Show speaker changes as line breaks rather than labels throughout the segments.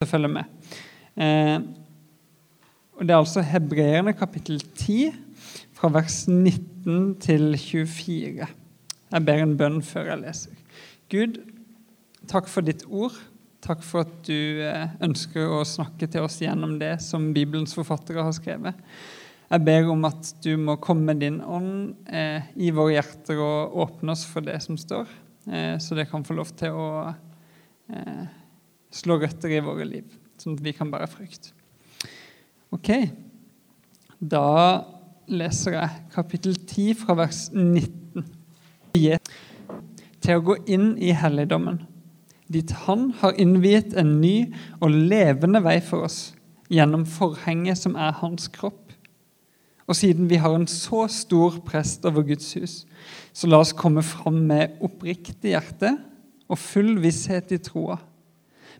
å følge med. Eh, og Det er altså Hebreerne kapittel 10, fra vers 19 til 24. Jeg ber en bønn før jeg leser. Gud, takk for ditt ord. Takk for at du eh, ønsker å snakke til oss gjennom det som Bibelens forfattere har skrevet. Jeg ber om at du må komme med din ånd eh, i våre hjerter og åpne oss for det som står, eh, så det kan få lov til å eh, slå røtter i våre liv, sånn at vi kan bære frukt. Ok, da leser jeg kapittel 10 fra vers 19. Til å gå inn i helligdommen, dit Han har innviet en ny og levende vei for oss gjennom forhenget som er Hans kropp. Og siden vi har en så stor prest over Guds hus, så la oss komme fram med oppriktig hjerte og full visshet i troa.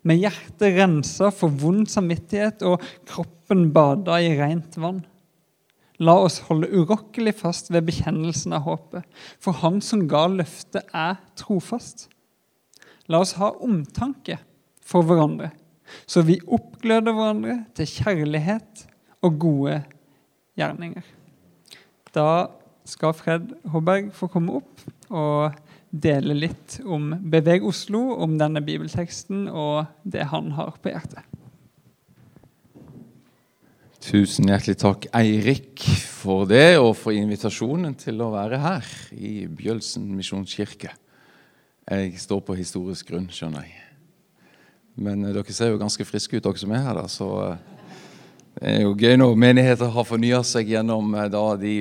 Med hjertet rensa for vond samvittighet og kroppen bada i rent vann. La oss holde urokkelig fast ved bekjennelsen av håpet, for Han som ga løftet, er trofast. La oss ha omtanke for hverandre, så vi oppgløder hverandre til kjærlighet og gode gjerninger. Da skal Fred Håberg få komme opp og dele litt om Beveg Oslo, om denne bibelteksten og det han har på hjertet.
Tusen hjertelig takk, Eirik, for det, og for invitasjonen til å være her i Bjølsen misjonskirke. Jeg står på historisk grunn, skjønner jeg. Men eh, dere ser jo ganske friske ut, dere som er her. da, så eh, det er jo gøy når menigheter har fornya seg gjennom eh, de,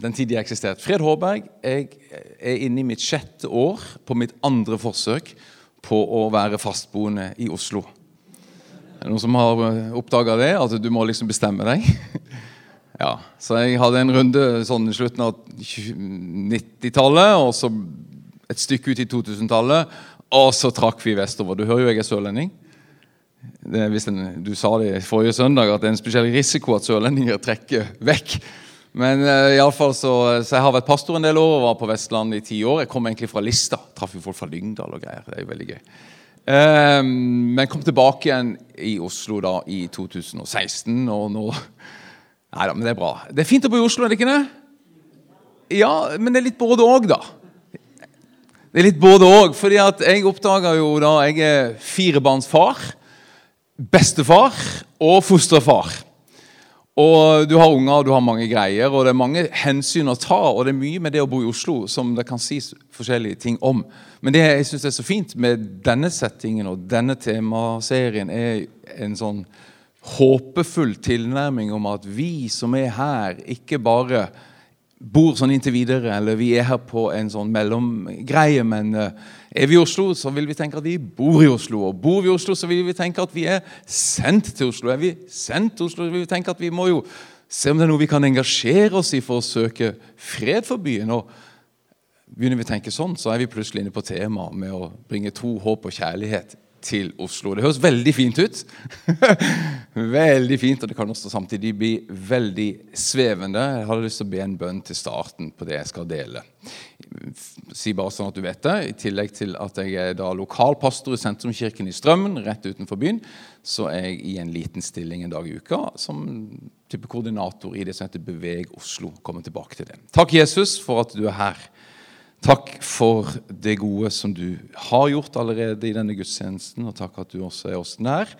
den tid de har eksistert. Fred Hårberg, jeg er inne i mitt sjette år på mitt andre forsøk på å være fastboende i Oslo. Er det noen som har oppdaga det? At du må liksom bestemme deg? ja, Så jeg hadde en runde sånn i slutten av 90-tallet, og så et stykke ut i 2000-tallet, og så trakk vi vestover. Du hører jo jeg er sørlending. Det, en, du sa det forrige søndag, at det er en spesiell risiko at sørlendinger trekker vekk. Men uh, i alle fall så, så jeg har vært pastor en del år og var på Vestlandet i ti år. Jeg kom egentlig fra Lista. Traff jo folk fra Lyngdal og greier. Det er jo veldig gøy. Um, men kom tilbake igjen i Oslo da i 2016, og nå Nei da, men det er bra. Det er fint å bo i Oslo, er det ikke det? Ja, men det er litt både òg, da. Det er litt både òg, fordi at jeg oppdaga jo da Jeg er firebarnsfar, bestefar og fosterfar. Og Du har unger og du har mange greier, og det er mange hensyn å ta. Og det er mye med det å bo i Oslo som det kan sies forskjellige ting om. Men det jeg syns er så fint med denne settingen og denne temaserien, er en sånn håpefull tilnærming om at vi som er her, ikke bare bor sånn inntil videre, eller vi er her på en sånn mellomgreie, men uh, er vi i Oslo, så vil vi tenke at vi bor i Oslo. Og bor vi i Oslo, så vil vi tenke at vi er sendt til Oslo. Er vi sendt til Oslo, så vil vi tenke at vi må jo se om det er noe vi kan engasjere oss i for å søke fred for byen. og Begynner vi å tenke sånn, så er vi plutselig inne på temaet med å bringe tro, håp og kjærlighet til Oslo. Det høres veldig fint ut. veldig fint, og det kan også samtidig bli veldig svevende. Jeg hadde lyst til å be en bønn til starten på det jeg skal dele. Si bare sånn at du vet det. I tillegg til at jeg er da lokalpastor i Sentrumskirken i Strømmen, rett utenfor byen, så er jeg i en liten stilling en dag i uka som type koordinator i det som heter Beveg Oslo. Kommer tilbake til det. Takk, Jesus, for at du er her. Takk for det gode som du har gjort allerede i denne gudstjenesten, og takk at du også er oss nær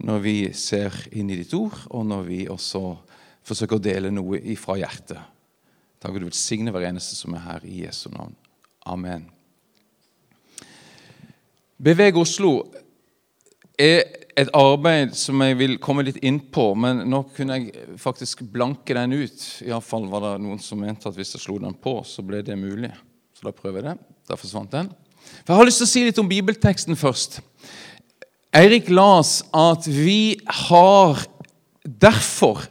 når vi ser inn i ditt ord, og når vi også forsøker å dele noe ifra hjertet. Takk at du velsigner hver eneste som er her, i Jesu navn. Amen. Beveg Oslo er et arbeid som jeg vil komme litt inn på, men nå kunne jeg faktisk blanke den ut. Iallfall var det noen som mente at hvis jeg slo den på, så ble det mulig. Så da prøver jeg det. Da forsvant den. For Jeg har lyst til å si litt om bibelteksten først. Eirik las at vi har derfor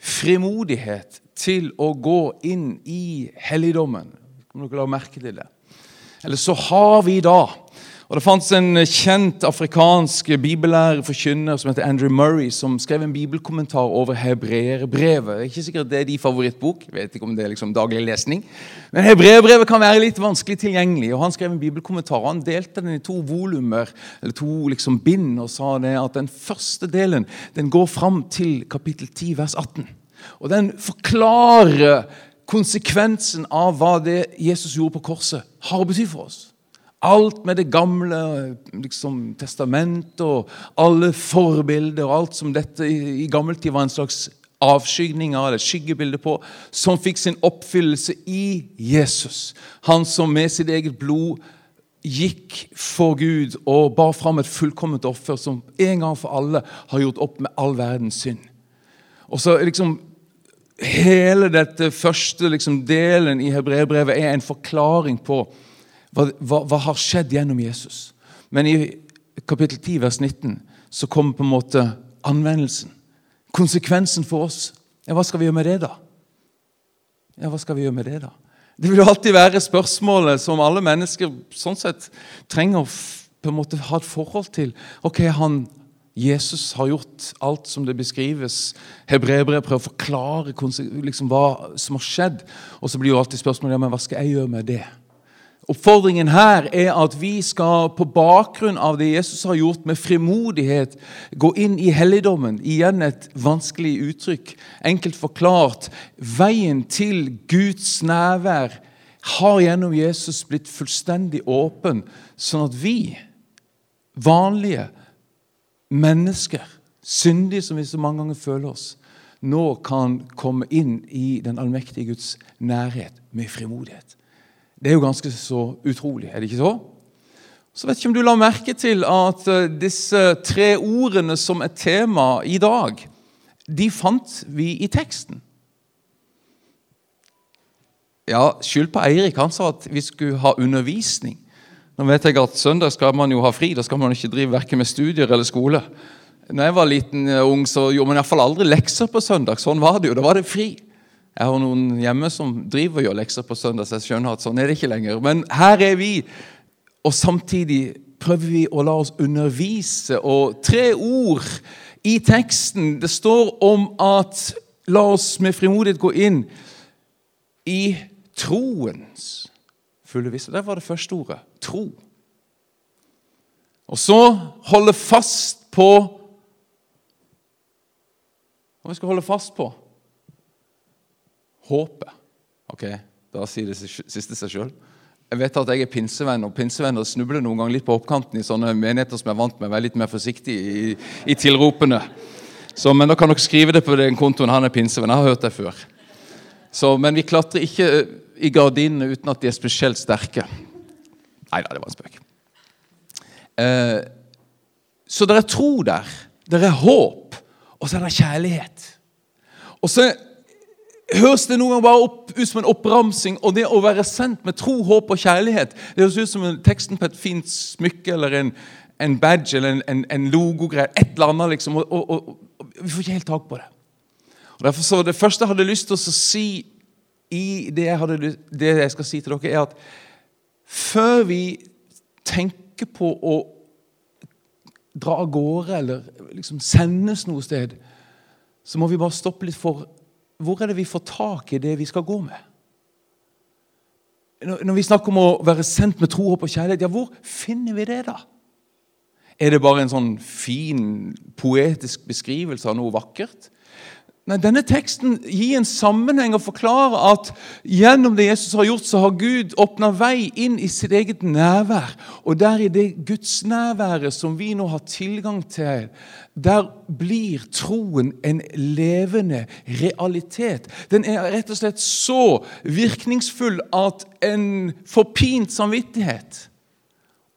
frimodighet til å gå inn i helligdommen. Om dere la merke til det? Eller så har vi da. Og Det fantes en kjent afrikansk bibellærer som heter Andrew Murray, som skrev en bibelkommentar over hebreerbrevet. Ikke sikkert det er din favorittbok, jeg vet ikke om det er liksom daglig lesning. Men hebreerbrevet kan være litt vanskelig tilgjengelig. og Han skrev en bibelkommentar. Han delte den i to volumer, eller to liksom bind, og sa det at den første delen den går fram til kapittel 10, vers 18. Og Den forklarer konsekvensen av hva det Jesus gjorde på korset, har å bety for oss. Alt med det gamle liksom, testamentet og alle forbilder og alt som dette i, i gammeltid var en slags avskygning av, eller skyggebilde på, som fikk sin oppfyllelse i Jesus. Han som med sitt eget blod gikk for Gud og bar fram et fullkomment offer som en gang for alle har gjort opp med all verdens synd. Og så liksom Hele dette første liksom, delen i hebreerbrevet er en forklaring på hva, hva, hva, har skjedd gjennom Jesus? Men i kapittel 10, vers 19, så kommer på en måte anvendelsen. Konsekvensen for oss. Ja, hva skal vi gjøre med det, da? Ja, hva skal vi gjøre med Det da? Det vil jo alltid være spørsmålet som alle mennesker sånn sett trenger å på en måte ha et forhold til. Ok, han, Jesus har gjort alt som det beskrives. Hebreerbrevet prøver å forklare liksom, hva som har skjedd. Og så blir jo alltid spørsmålet ja, men hva skal jeg gjøre med det? Oppfordringen her er at vi skal på bakgrunn av det Jesus har gjort, med frimodighet gå inn i helligdommen. Igjen et vanskelig uttrykk. Enkelt forklart veien til Guds nærvær har gjennom Jesus blitt fullstendig åpen, sånn at vi, vanlige mennesker, syndige som vi så mange ganger føler oss, nå kan komme inn i den allmektige Guds nærhet med frimodighet. Det er jo ganske så utrolig, er det ikke så? Så vet ikke om du la merke til at eh, disse tre ordene som er tema i dag, de fant vi i teksten. Ja, skyld på Eirik. Han sa at vi skulle ha undervisning. Nå vet jeg at Søndag skal man jo ha fri. Da skal man ikke drive verken med studier eller skole. Når jeg var liten ung, så gjorde man iallfall aldri lekser på søndag. Sånn var det jo. Da var det fri. Jeg har noen hjemme som driver og gjør lekser på søndag, så jeg skjønner at sånn er det ikke lenger. Men her er vi, og samtidig prøver vi å la oss undervise. Og tre ord i teksten Det står om at la oss med frimodighet gå inn i troens fulle visse. Der var det første ordet tro. Og så holde fast på Hva vi skal holde fast på? Håpet. Ok, Da sier det siste seg sjøl. Jeg vet at jeg er pinsevenn, og pinsevenner snubler noen ganger litt på oppkanten i sånne menigheter som er vant med å være litt mer forsiktig i, i tilropene. Så, men da kan dere skrive det på den kontoen. Han er pinsevenn. Jeg har hørt det før. Så, men vi klatrer ikke i gardinene uten at de er spesielt sterke. Nei da, det var en spøk. Eh, så det er tro der. Det er håp. Og så er det kjærlighet. Og så høres det noen ganger bare opp, ut som en oppramsing. Og det å være sendt med tro, håp og kjærlighet Det høres ut som en teksten på et fint smykke eller en, en badge eller en, en, en logogreie. Et eller annet, liksom. Og, og, og, vi får ikke helt tak på det. Og derfor så Det første jeg hadde lyst til å si i det jeg, hadde, det jeg skal si til dere, er at før vi tenker på å dra av gårde eller liksom sendes noe sted, så må vi bare stoppe litt for hvor er det vi får tak i det vi skal gå med? Når vi snakker om å være sendt med tro, håp og kjærlighet, ja, hvor finner vi det, da? Er det bare en sånn fin, poetisk beskrivelse av noe vakkert? Nei, Denne teksten gir en sammenheng og forklarer at gjennom det Jesus har gjort, så har Gud åpna vei inn i sitt eget nærvær. Og der i det gudsnærværet som vi nå har tilgang til, der blir troen en levende realitet. Den er rett og slett så virkningsfull at en forpint samvittighet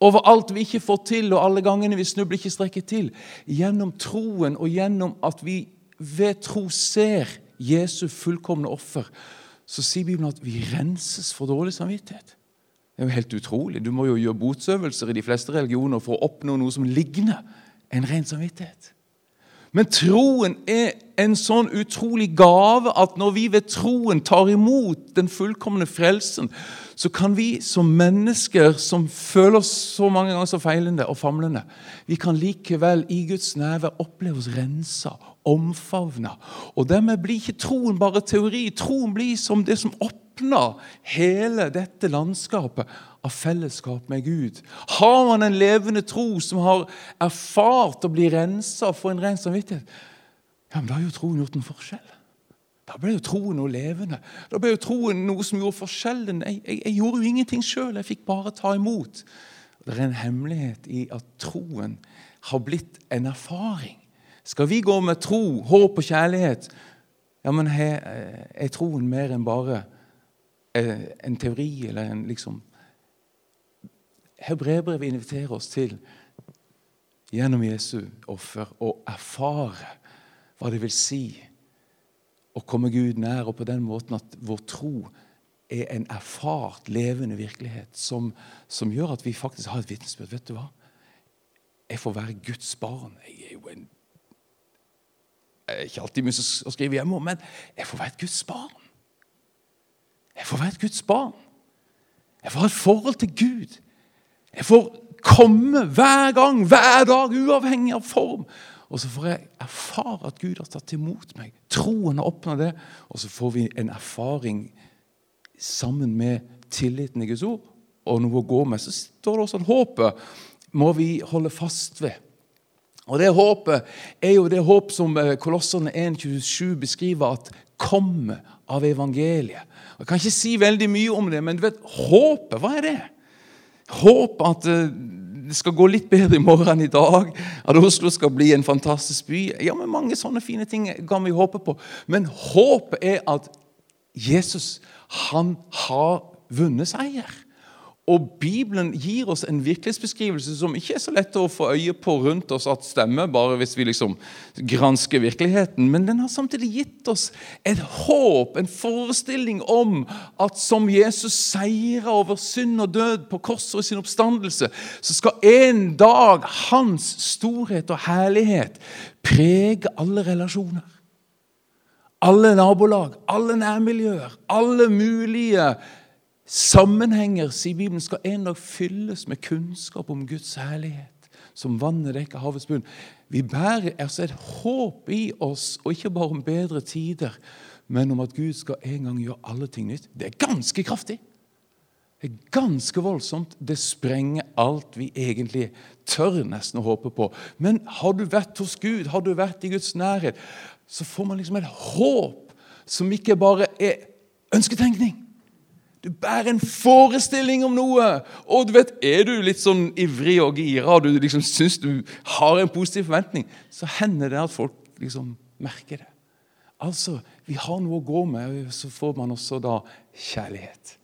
over alt vi ikke får til, og alle gangene vi snubler ikke strekker til, gjennom troen og gjennom at vi ved tro ser Jesu fullkomne offer, så sier Bibelen at vi renses for dårlig samvittighet. Det er jo helt utrolig. Du må jo gjøre botsøvelser i de fleste religioner for å oppnå noe som ligner en ren samvittighet. Men troen er en sånn utrolig gave at når vi ved troen tar imot den fullkomne frelsen, så kan vi som mennesker som føler oss så mange ganger så feilende og famlende, vi kan likevel i Guds neve oppleve oss rensa, omfavna. Og dermed blir ikke troen bare teori. Troen blir som det som åpner hele dette landskapet av fellesskap med Gud. Har man en levende tro som har erfart å bli rensa få en ren samvittighet, ja, men da har jo troen gjort en forskjell. Da ble jo troen noe levende. Da ble jo troen noe som gjorde forskjellen. Jeg, jeg, jeg gjorde jo ingenting sjøl, jeg fikk bare ta imot. Det er en hemmelighet i at troen har blitt en erfaring. Skal vi gå med tro, håp og kjærlighet, ja, men er troen mer enn bare eh, en teori eller en liksom Hebreerbrevet inviterer oss til gjennom Jesu offer å erfare hva det vil si å komme Gud nær, og på den måten at vår tro er en erfart, levende virkelighet som, som gjør at vi faktisk har et vitnesbyrd. Vet du hva? Jeg får være Guds barn. Jeg er jo en jeg er ikke alltid mye å skrive hjemme om, men jeg får være et Guds barn. Jeg får være et Guds barn. Jeg får ha et forhold til Gud. Jeg får komme hver gang, hver dag, uavhengig av form. Og så får jeg erfare at Gud har tatt imot meg. Troen har åpna det. Og så får vi en erfaring sammen med tilliten i Guds ord og noe å gå med. Så står det også at håpet må vi holde fast ved. Og Det håpet er jo det håp som Kolossene Kolosserne 1,27 beskriver at kommer av evangeliet. Jeg kan ikke si veldig mye om det, men du vet, håpet, hva er det? Håp at eh, det skal gå litt bedre i morgen enn i dag. At Oslo skal bli en fantastisk by. Ja, men Mange sånne fine ting kan vi håpe på. Men håpet er at Jesus han har vunnet seier. Og Bibelen gir oss en virkelighetsbeskrivelse som ikke er så lett å få øye på rundt oss at stemmer, bare hvis vi liksom gransker virkeligheten. Men den har samtidig gitt oss et håp, en forestilling om at som Jesus seira over synd og død på korset og sin oppstandelse, så skal en dag hans storhet og herlighet prege alle relasjoner. Alle nabolag, alle nærmiljøer, alle mulige Sammenhenger, sier Bibelen, skal en dag fylles med kunnskap om Guds herlighet, som vannet dekker havets bunn. Vi bærer altså et håp i oss, og ikke bare om bedre tider, men om at Gud skal en gang gjøre alle ting nytt. Det er ganske kraftig. Det er ganske voldsomt. Det sprenger alt vi egentlig tør nesten å håpe på. Men har du vært hos Gud, har du vært i Guds nærhet, så får man liksom et håp som ikke bare er ønsketenkning. Du bærer en forestilling om noe. Og du vet, Er du litt sånn ivrig og gira og du liksom syns du har en positiv forventning, så hender det at folk liksom merker det. Altså, Vi har noe å gå med, og så får man også da kjærlighet.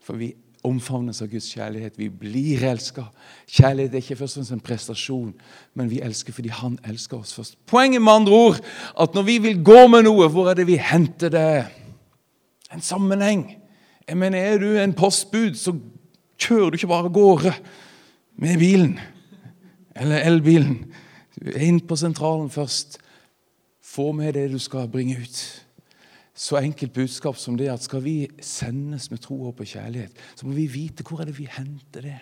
For vi omfavnes av Guds kjærlighet. Vi blir elska. Kjærlighet er ikke først og fremst en prestasjon, men vi elsker fordi Han elsker oss først. Poenget med andre ord at når vi vil gå med noe, hvor er det vi henter det? En sammenheng. Jeg mener, Er du en postbud, så kjører du ikke bare av gårde med bilen eller elbilen. Inn på sentralen først. Få med det du skal bringe ut. Så enkelt budskap som det at skal vi sendes med tro, håp og kjærlighet, så må vi vite hvor er det vi henter det.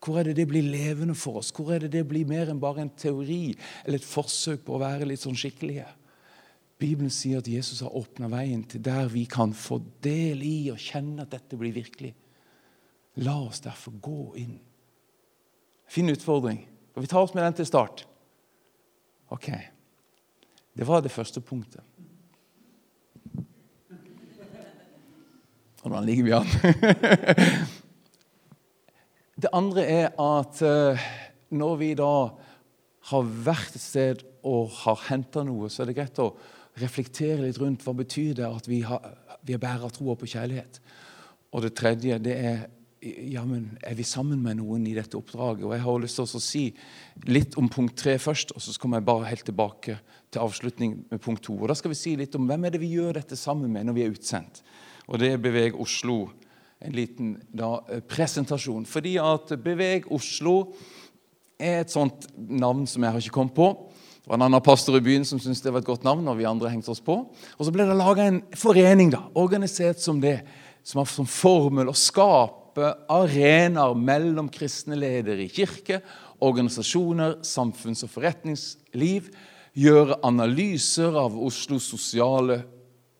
Hvor er det det blir levende for oss? Hvor er det det blir mer enn bare en teori eller et forsøk på å være litt sånn skikkelige? Bibelen sier at Jesus har åpna veien til der vi kan få del i og kjenne at dette blir virkelig. La oss derfor gå inn. Fin utfordring. Skal vi ta oss med den til start? Ok. Det var det første punktet. Hvordan ligger vi an? det andre er at eh, når vi da har vært et sted og har henta noe, så er det greit å reflektere litt rundt hva betyr det at vi, har, vi er bærer av troa på kjærlighet. Og det tredje det er ja, men er vi sammen med noen i dette oppdraget. Og Jeg har lyst til å si litt om punkt tre først, og så kommer jeg bare helt tilbake til avslutning med punkt to. Og Da skal vi si litt om hvem er det vi gjør dette sammen med når vi er utsendt. Og Det er Beveg Oslo. En liten da, presentasjon. Fordi at Beveg Oslo er et sånt navn som jeg har ikke kommet på. Det var en annen pastor i byen som syntes det var et godt navn. og vi andre hengte oss på. Og Så ble det laga en forening, da, organisert som det, som har som formel å skape arenaer mellom kristne ledere i kirke, organisasjoner, samfunns- og forretningsliv. Gjøre analyser av Oslos sosiale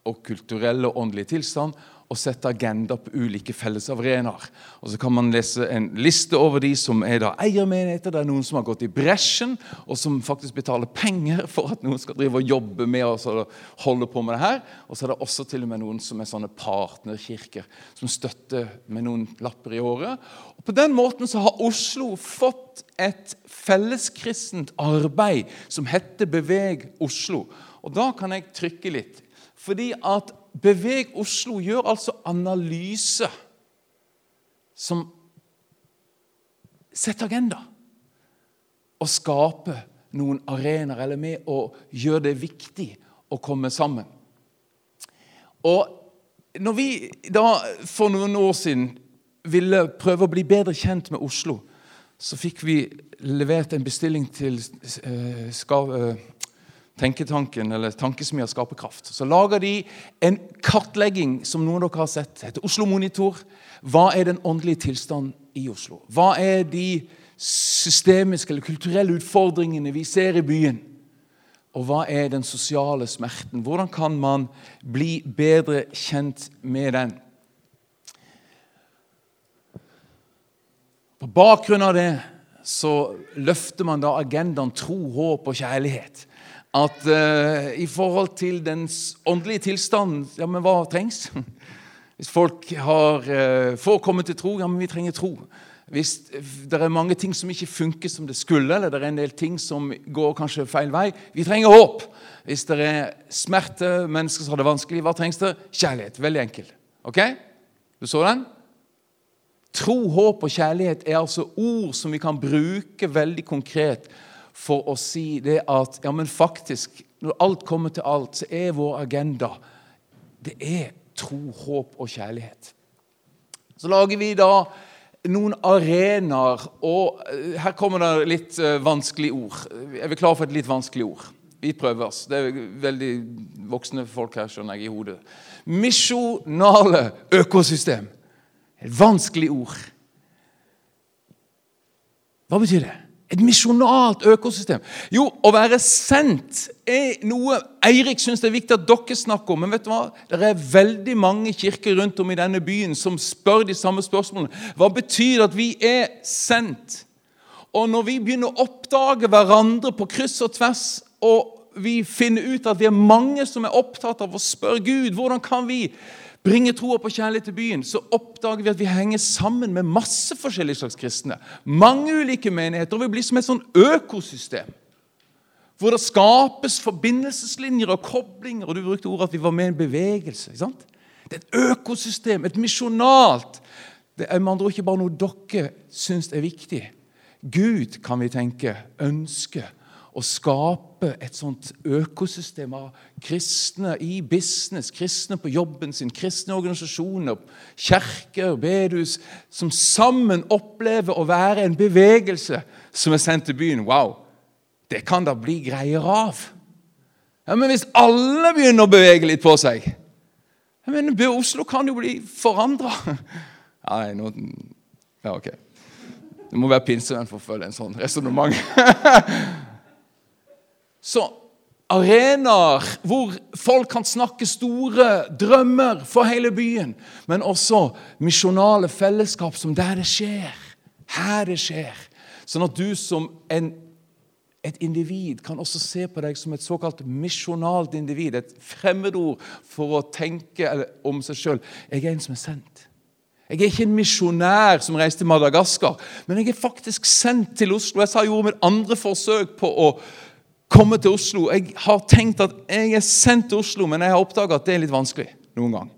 og kulturelle og åndelige tilstand og sette agenda på ulike fellesarenaer. Og så kan man lese en liste over de som er da eiermenigheter. Det er noen som har gått i bresjen, og som faktisk betaler penger for at noen skal drive og jobbe med og holde på med det her. Og så er det også til og med noen som er sånne partnerkirker, som støtter med noen lapper i året. Og På den måten så har Oslo fått et felleskristent arbeid som heter Beveg Oslo. Og da kan jeg trykke litt. Fordi at Beveg Oslo gjør altså analyse som setter agenda. Og skaper noen arenaer, eller med å gjøre det viktig å komme sammen. Og når vi da for noen år siden ville prøve å bli bedre kjent med Oslo, så fikk vi levert en bestilling til eh, Tenketanken, eller Tankesmia Skaperkraft. Så lager de en kartlegging som noen av dere har sett. heter Oslo Monitor. Hva er den åndelige tilstanden i Oslo? Hva er de systemiske eller kulturelle utfordringene vi ser i byen? Og hva er den sosiale smerten? Hvordan kan man bli bedre kjent med den? På bakgrunn av det så løfter man da agendaen tro, håp og kjærlighet at uh, i forhold til den åndelige tilstanden Ja, men hva trengs? Hvis folk har, uh, får komme til tro, ja, men vi trenger tro. Hvis det er mange ting som ikke funker som det skulle, eller det er en del ting som går kanskje feil vei, vi trenger håp. Hvis det er smerte, mennesker som har det vanskelig, hva trengs det? Kjærlighet. Veldig enkel. Ok? Du så den? Tro, håp og kjærlighet er altså ord som vi kan bruke veldig konkret for å si det at ja, men faktisk, når alt kommer til alt, så er vår agenda det er tro, håp og kjærlighet. Så lager vi da noen arenaer, og eh, her kommer det litt uh, vanskelige ord. Er vi klare for et litt vanskelig ord? Vi prøver oss. Det er veldig voksne folk her, skjønner jeg, i hodet. Misjonale økosystem. Et vanskelig ord. Hva betyr det? Et misjonalt økosystem. Jo, å være sendt er noe Eirik syns det er viktig at dere snakker om. Men vet du hva? Det er veldig mange kirker rundt om i denne byen som spør de samme spørsmålene. Hva betyr det at vi er sendt? Og når vi begynner å oppdage hverandre på kryss og tvers, og vi finner ut at vi er mange som er opptatt av å spørre Gud hvordan kan vi bringer troa på kjærlighet til byen, så oppdager vi at vi henger sammen med masse forskjellige slags kristne. Mange ulike menigheter. og Vi blir som et sånn økosystem. Hvor det skapes forbindelseslinjer og koblinger. og Du brukte ordet at vi var med i en bevegelse. ikke sant? Det er et økosystem, et misjonalt. Det er med andre ord ikke bare noe dere syns er viktig. Gud, kan vi tenke, ønsker å skape et sånt økosystem av kristne i business, kristne på jobben sin, kristne organisasjoner, kjerker, bedehus, som sammen opplever å være en bevegelse som er sendt til byen. Wow! Det kan da bli greier av. Ja, Men hvis alle begynner å bevege litt på seg ja, men Oslo kan jo bli forandra. Nei, nå Ja, ok. Du må være pinsevenn for å følge en sånn resonnement. Så arenaer hvor folk kan snakke store drømmer for hele byen, men også misjonale fellesskap som der det skjer, her det skjer. Sånn at du som en, et individ kan også se på deg som et såkalt misjonalt individ. Et fremmedord for å tenke om seg sjøl. Jeg er en som er sendt. Jeg er ikke en misjonær som reiste til Madagaskar, men jeg er faktisk sendt til Oslo. Jeg sa jeg gjorde mitt andre forsøk på å komme til Oslo. Jeg har tenkt at jeg er sendt til Oslo, men jeg har oppdaga at det er litt vanskelig noen gang.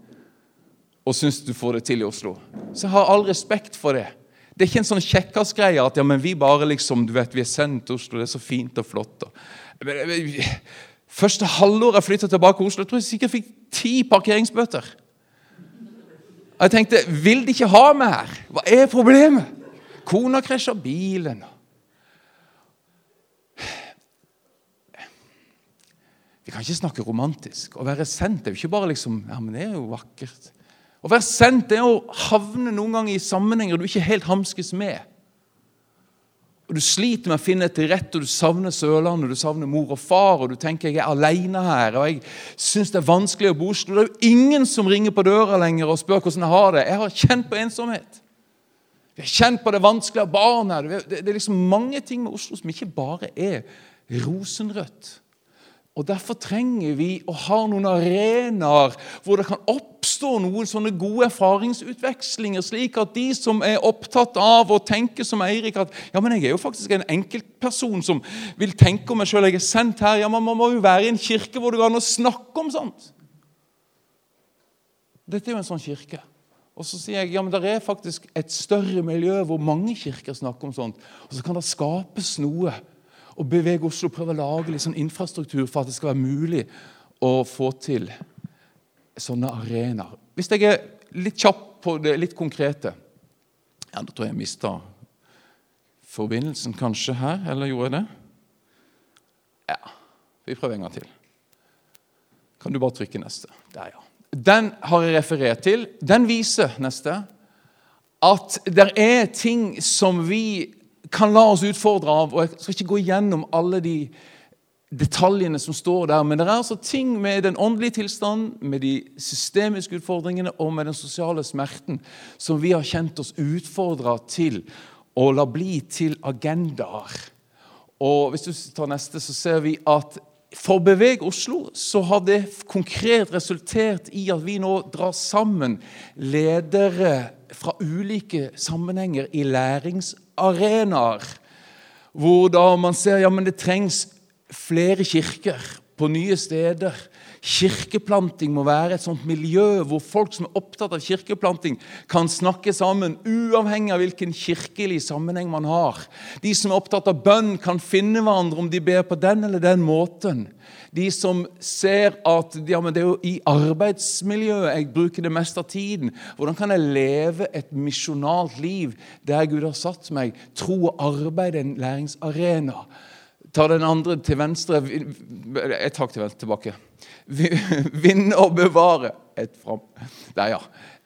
Og syns du får det til i Oslo. Så jeg har all respekt for det. Det er ikke en sånn kjekkasgreie at ja, men vi bare liksom, du vet, vi er sendt til Oslo, det er så fint og flott. Første halvår jeg flytta tilbake til Oslo, jeg tror jeg sikkert fikk ti parkeringsbøter. Jeg tenkte vil de ikke ha meg her? Hva er problemet? Kona krasja bilen. Vi kan ikke snakke romantisk. Å være sendt er jo ikke bare liksom Ja, men det er jo vakkert. Å være sendt er å havne noen ganger i sammenhenger du ikke helt hamskes med. Og Du sliter med å finne et rett, og du savner Sørlandet, du savner mor og far, og du tenker jeg er alene her, og jeg syns det er vanskelig å bo Oslo. Det er jo ingen som ringer på døra lenger og spør hvordan jeg har det. Jeg har kjent på ensomhet. Vi har kjent på det vanskelige av barn her. Det er liksom mange ting med Oslo som ikke bare er rosenrødt. Og Derfor trenger vi å ha noen arenaer hvor det kan oppstå noen sånne gode erfaringsutvekslinger, slik at de som er opptatt av å tenke som Eirik at ja, men jeg er jo faktisk en enkeltperson som vil tenke om meg sjøl, jeg er sendt her ja, men Man må jo være i en kirke hvor det går an å snakke om sånt. Dette er jo en sånn kirke. Og så sier jeg ja, men det er faktisk et større miljø hvor mange kirker snakker om sånt. Og så kan det skapes noe og bevege Oslo, prøve å lage litt sånn infrastruktur for at det skal være mulig å få til sånne arenaer. Hvis jeg er litt kjapp på det litt konkrete ja, Da tror jeg jeg mista forbindelsen kanskje her, eller gjorde jeg det? Ja. Vi prøver en gang til. Kan du bare trykke neste? Der, ja. Den har jeg referert til. Den viser neste at det er ting som vi kan la oss utfordre av. og Jeg skal ikke gå igjennom alle de detaljene som står der, men det er altså ting med den åndelige tilstanden, med de systemiske utfordringene og med den sosiale smerten som vi har kjent oss utfordra til å la bli til agendaer. Og Hvis du tar neste, så ser vi at for Beveg Oslo så har det konkret resultert i at vi nå drar sammen ledere fra ulike sammenhenger i læringsarenaer. Hvor da man ser ja, men det trengs flere kirker på nye steder. Kirkeplanting må være et sånt miljø hvor folk som er opptatt av kirkeplanting, kan snakke sammen, uavhengig av hvilken kirkelig sammenheng man har. De som er opptatt av bønn, kan finne hverandre om de ber på den eller den måten. De som ser at ja, det er jo i arbeidsmiljøet jeg bruker det meste av tiden. Hvordan kan jeg leve et misjonalt liv der Gud har satt meg? Tro og arbeid er en læringsarena. Ta den andre til venstre. Et hakk til venstre tilbake. Vinne og bevare. Et fram. Der, ja.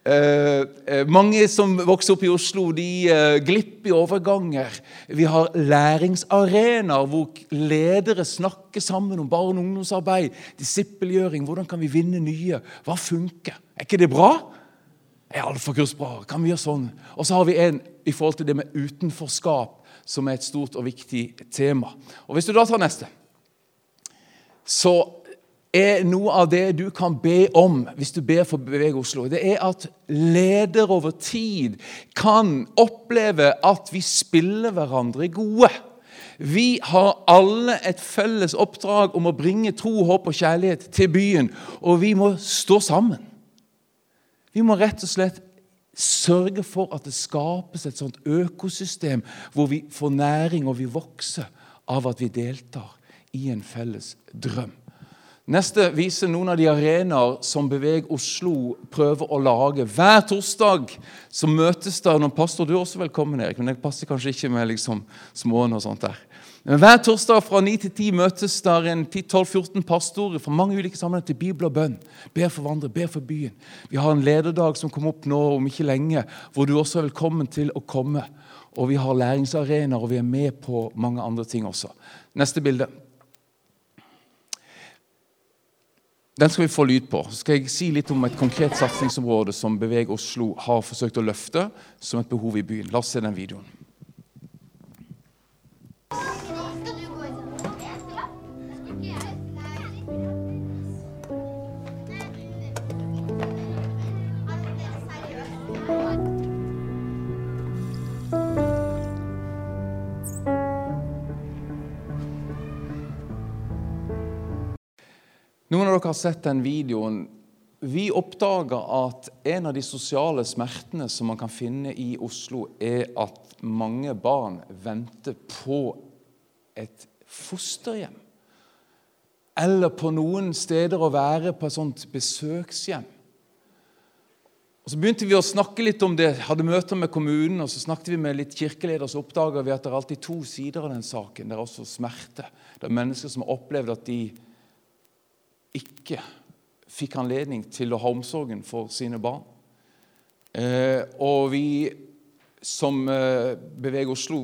Eh, eh, mange som vokser opp i Oslo, de eh, glipper i overganger. Vi har læringsarenaer hvor ledere snakker sammen om barne- og ungdomsarbeid, disippelgjøring. Hvordan kan vi vinne nye? Hva funker? Er ikke det bra? Er alfakurs bra? Kan vi gjøre sånn? Og så har vi en i forhold til det med utenforskap som er et stort og viktig tema. Og Hvis du da tar neste, så er noe av det du kan be om hvis du ber for Beveg Oslo, det er at ledere over tid kan oppleve at vi spiller hverandre gode. Vi har alle et felles oppdrag om å bringe tro, håp og kjærlighet til byen, og vi må stå sammen. Vi må rett og slett Sørge for at det skapes et sånt økosystem hvor vi får næring og vi vokser av at vi deltar i en felles drøm. Neste viser noen av de arenaer som Beveg Oslo prøver å lage. Hver torsdag så møtes der noen pastor. Du er også velkommen, Erik, men det passer kanskje ikke med liksom småen og sånt der. Hver torsdag fra 9 til 10 møtes der en 10-12-14 pastorer fra mange ulike sammenhenger til bibel og bønn. Ber for hverandre, ber for byen. Vi har en lederdag som kommer opp nå om ikke lenge, hvor du også er velkommen til å komme. Og vi har læringsarenaer, og vi er med på mange andre ting også. Neste bilde. Den skal vi få lyd på. Så skal jeg si litt om et konkret satsingsområde som Beveg Oslo har forsøkt å løfte som et behov i byen. La oss se den videoen. Har sett den videoen. Vi oppdaga at en av de sosiale smertene som man kan finne i Oslo, er at mange barn venter på et fosterhjem. Eller på noen steder å være på et sånt besøkshjem. Og Så begynte vi å snakke litt om det, hadde møter med kommunen, og så snakket vi med litt kirkeledere, så oppdaga vi at det er alltid to sider av den saken. Det er også smerte. Det er mennesker som har opplevd at de ikke fikk anledning til å ha omsorgen for sine barn. Eh, og vi som eh, beveger Oslo,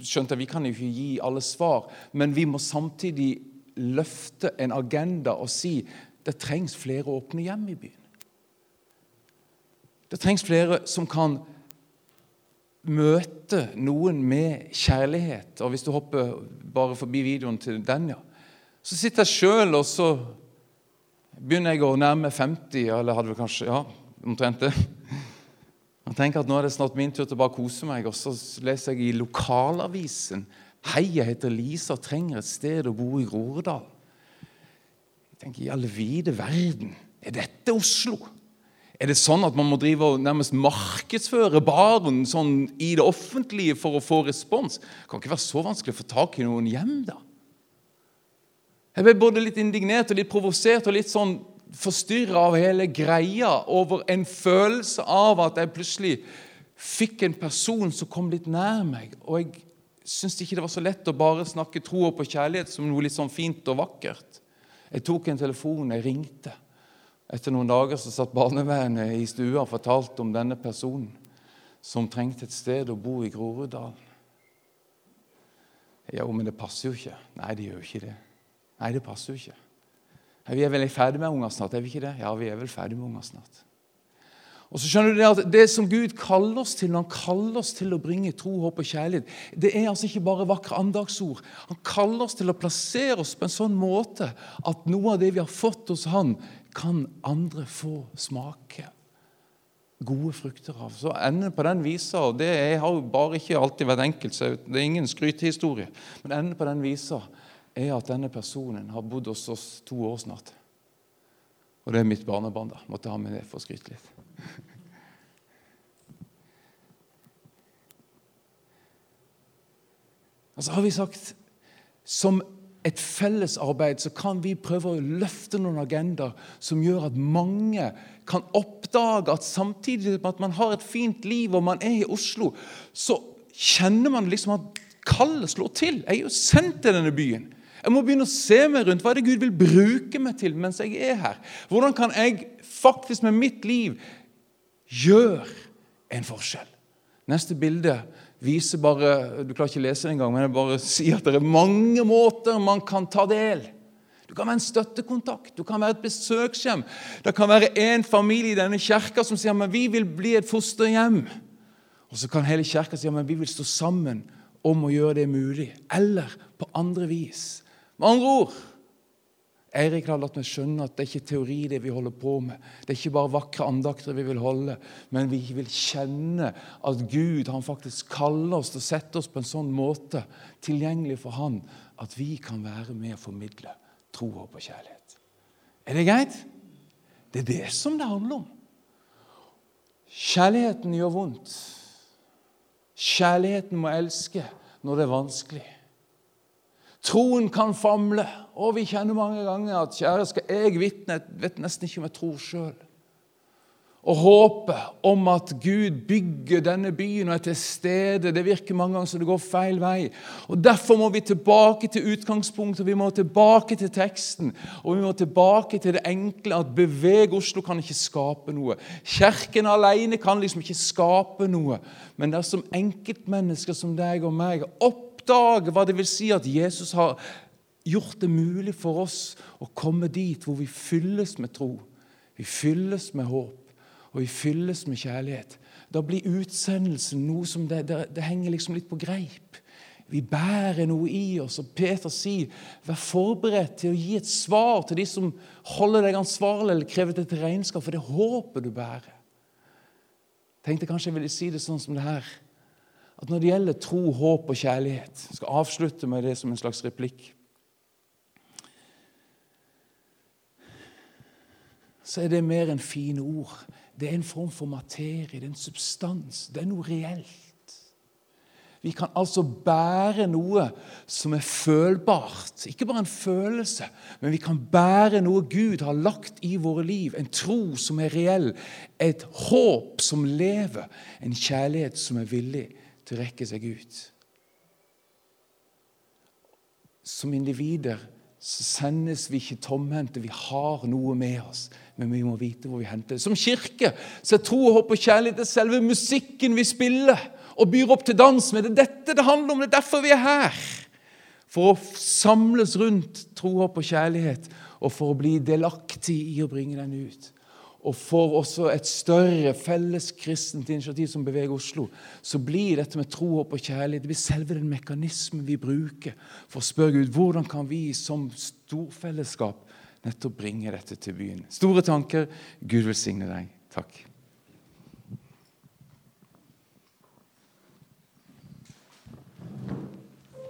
skjønte at vi kan ikke gi alle svar, men vi må samtidig løfte en agenda og si det trengs flere åpne hjem i byen. Det trengs flere som kan møte noen med kjærlighet. Og hvis du hopper bare forbi videoen til den, ja, så sitter jeg sjøl og så begynner jeg å nærme 50, eller hadde vi kanskje Ja, omtrent det. Jeg tenker at Nå er det snart min tur til å bare kose meg, og så leser jeg i lokalavisen Hei, jeg heter Lisa og trenger et sted å bo i Groruddal. Jeg tenker, I alle vide verden, er dette Oslo? Er det sånn at man må drive og nærmest markedsføre baren sånn i det offentlige for å få respons? Det kan ikke være så vanskelig å få tak i noen hjem, da. Jeg ble både litt indignert og litt provosert og litt sånn forstyrra av hele greia over en følelse av at jeg plutselig fikk en person som kom litt nær meg. Og jeg syntes ikke det var så lett å bare snakke tro og på kjærlighet som noe litt sånn fint og vakkert. Jeg tok en telefon, jeg ringte. Etter noen dager så satt barnevernet i stua og fortalte om denne personen som trengte et sted å bo i Groruddalen. Jo, men det passer jo ikke. Nei, det gjør jo ikke det. Nei, det passer jo ikke. Vi er vel ferdig med unger snart? er vi ikke det? Ja, vi er vel ferdig med unger snart. Og så skjønner du Det at det som Gud kaller oss til, når han kaller oss til å bringe tro, håp og kjærlighet, det er altså ikke bare vakre andagsord. Han kaller oss til å plassere oss på en sånn måte at noe av det vi har fått hos han, kan andre få smake gode frukter av. Så enden på den visa, og det har jo bare ikke alltid vært enkelt, så det er ingen skrytehistorie, men enden på den visa er at denne personen har bodd hos oss to år snart. Og det er mitt barnebarn. da. Måtte ha med det for å skryte litt. Altså har vi sagt som et fellesarbeid så kan vi prøve å løfte noen agendaer som gjør at mange kan oppdage at samtidig med at man har et fint liv og man er i Oslo, så kjenner man liksom at kallet slår til. Jeg er jo sendt til denne byen. Jeg må begynne å se meg rundt. Hva er det Gud vil bruke meg til mens jeg er her? Hvordan kan jeg faktisk med mitt liv gjøre en forskjell? Neste bilde viser bare Du klarer ikke å lese det engang, men jeg bare sier at det er mange måter man kan ta del. Du kan være en støttekontakt, du kan være et besøkshjem. Det kan være en familie i denne kirka som sier men vi vil bli et fosterhjem. Og så kan hele kirka si men vi vil stå sammen om å gjøre det mulig. Eller på andre vis. Med andre ord Eirik har latt meg skjønne at det er ikke teori det vi holder på med. Det er ikke bare vakre andakter vi vil holde, men vi vil kjenne at Gud han faktisk kaller oss til å sette oss på en sånn måte tilgjengelig for Han at vi kan være med å formidle tro, håp og kjærlighet. Er det greit? Det er det som det handler om. Kjærligheten gjør vondt. Kjærligheten må elske når det er vanskelig. Troen kan famle. Og vi kjenner mange ganger at kjære, skal jeg vitne? Jeg vet nesten ikke om jeg tror sjøl. Og håpet om at Gud bygger denne byen og er til stede, det virker mange ganger som det går feil vei. Og Derfor må vi tilbake til utgangspunktet, vi må tilbake til teksten. Og vi må tilbake til det enkle at beveg Oslo kan ikke skape noe. Kirken alene kan liksom ikke skape noe. Men det er som enkeltmennesker som deg og meg opp oppdage hva det vil si at Jesus har gjort det mulig for oss å komme dit hvor vi fylles med tro, vi fylles med håp, og vi fylles med kjærlighet. Da blir utsendelsen noe som det, det, det henger liksom litt på greip. Vi bærer noe i oss. Og Peter sier, vær forberedt til å gi et svar til de som holder deg ansvarlig eller krever et regnskap for det håpet du bærer. Tenkte kanskje jeg ville si det sånn som det her at når det gjelder tro, håp og kjærlighet Jeg skal avslutte med det som en slags replikk. Så er det mer enn fine ord. Det er en form for materie, det er en substans. Det er noe reelt. Vi kan altså bære noe som er følbart. Ikke bare en følelse, men vi kan bære noe Gud har lagt i våre liv. En tro som er reell, et håp som lever, en kjærlighet som er villig til å rekke seg ut. Som individer så sendes vi ikke tomhendte. Vi har noe med oss, men vi må vite hvor vi henter det. Som kirke så er tro, håp og kjærlighet det er selve musikken vi spiller og byr opp til dans med. Det er dette det handler om. Det er derfor vi er her. For å samles rundt tro, håp og kjærlighet, og for å bli delaktig i å bringe den ut og får også et større felles kristent initiativ som beveger Oslo, så blir dette med tro, håp og kjærlighet det blir selve den mekanismen vi bruker for å spørre Gud hvordan kan vi som storfellesskap nettopp bringe dette til byen. Store tanker. Gud velsigne deg. Takk.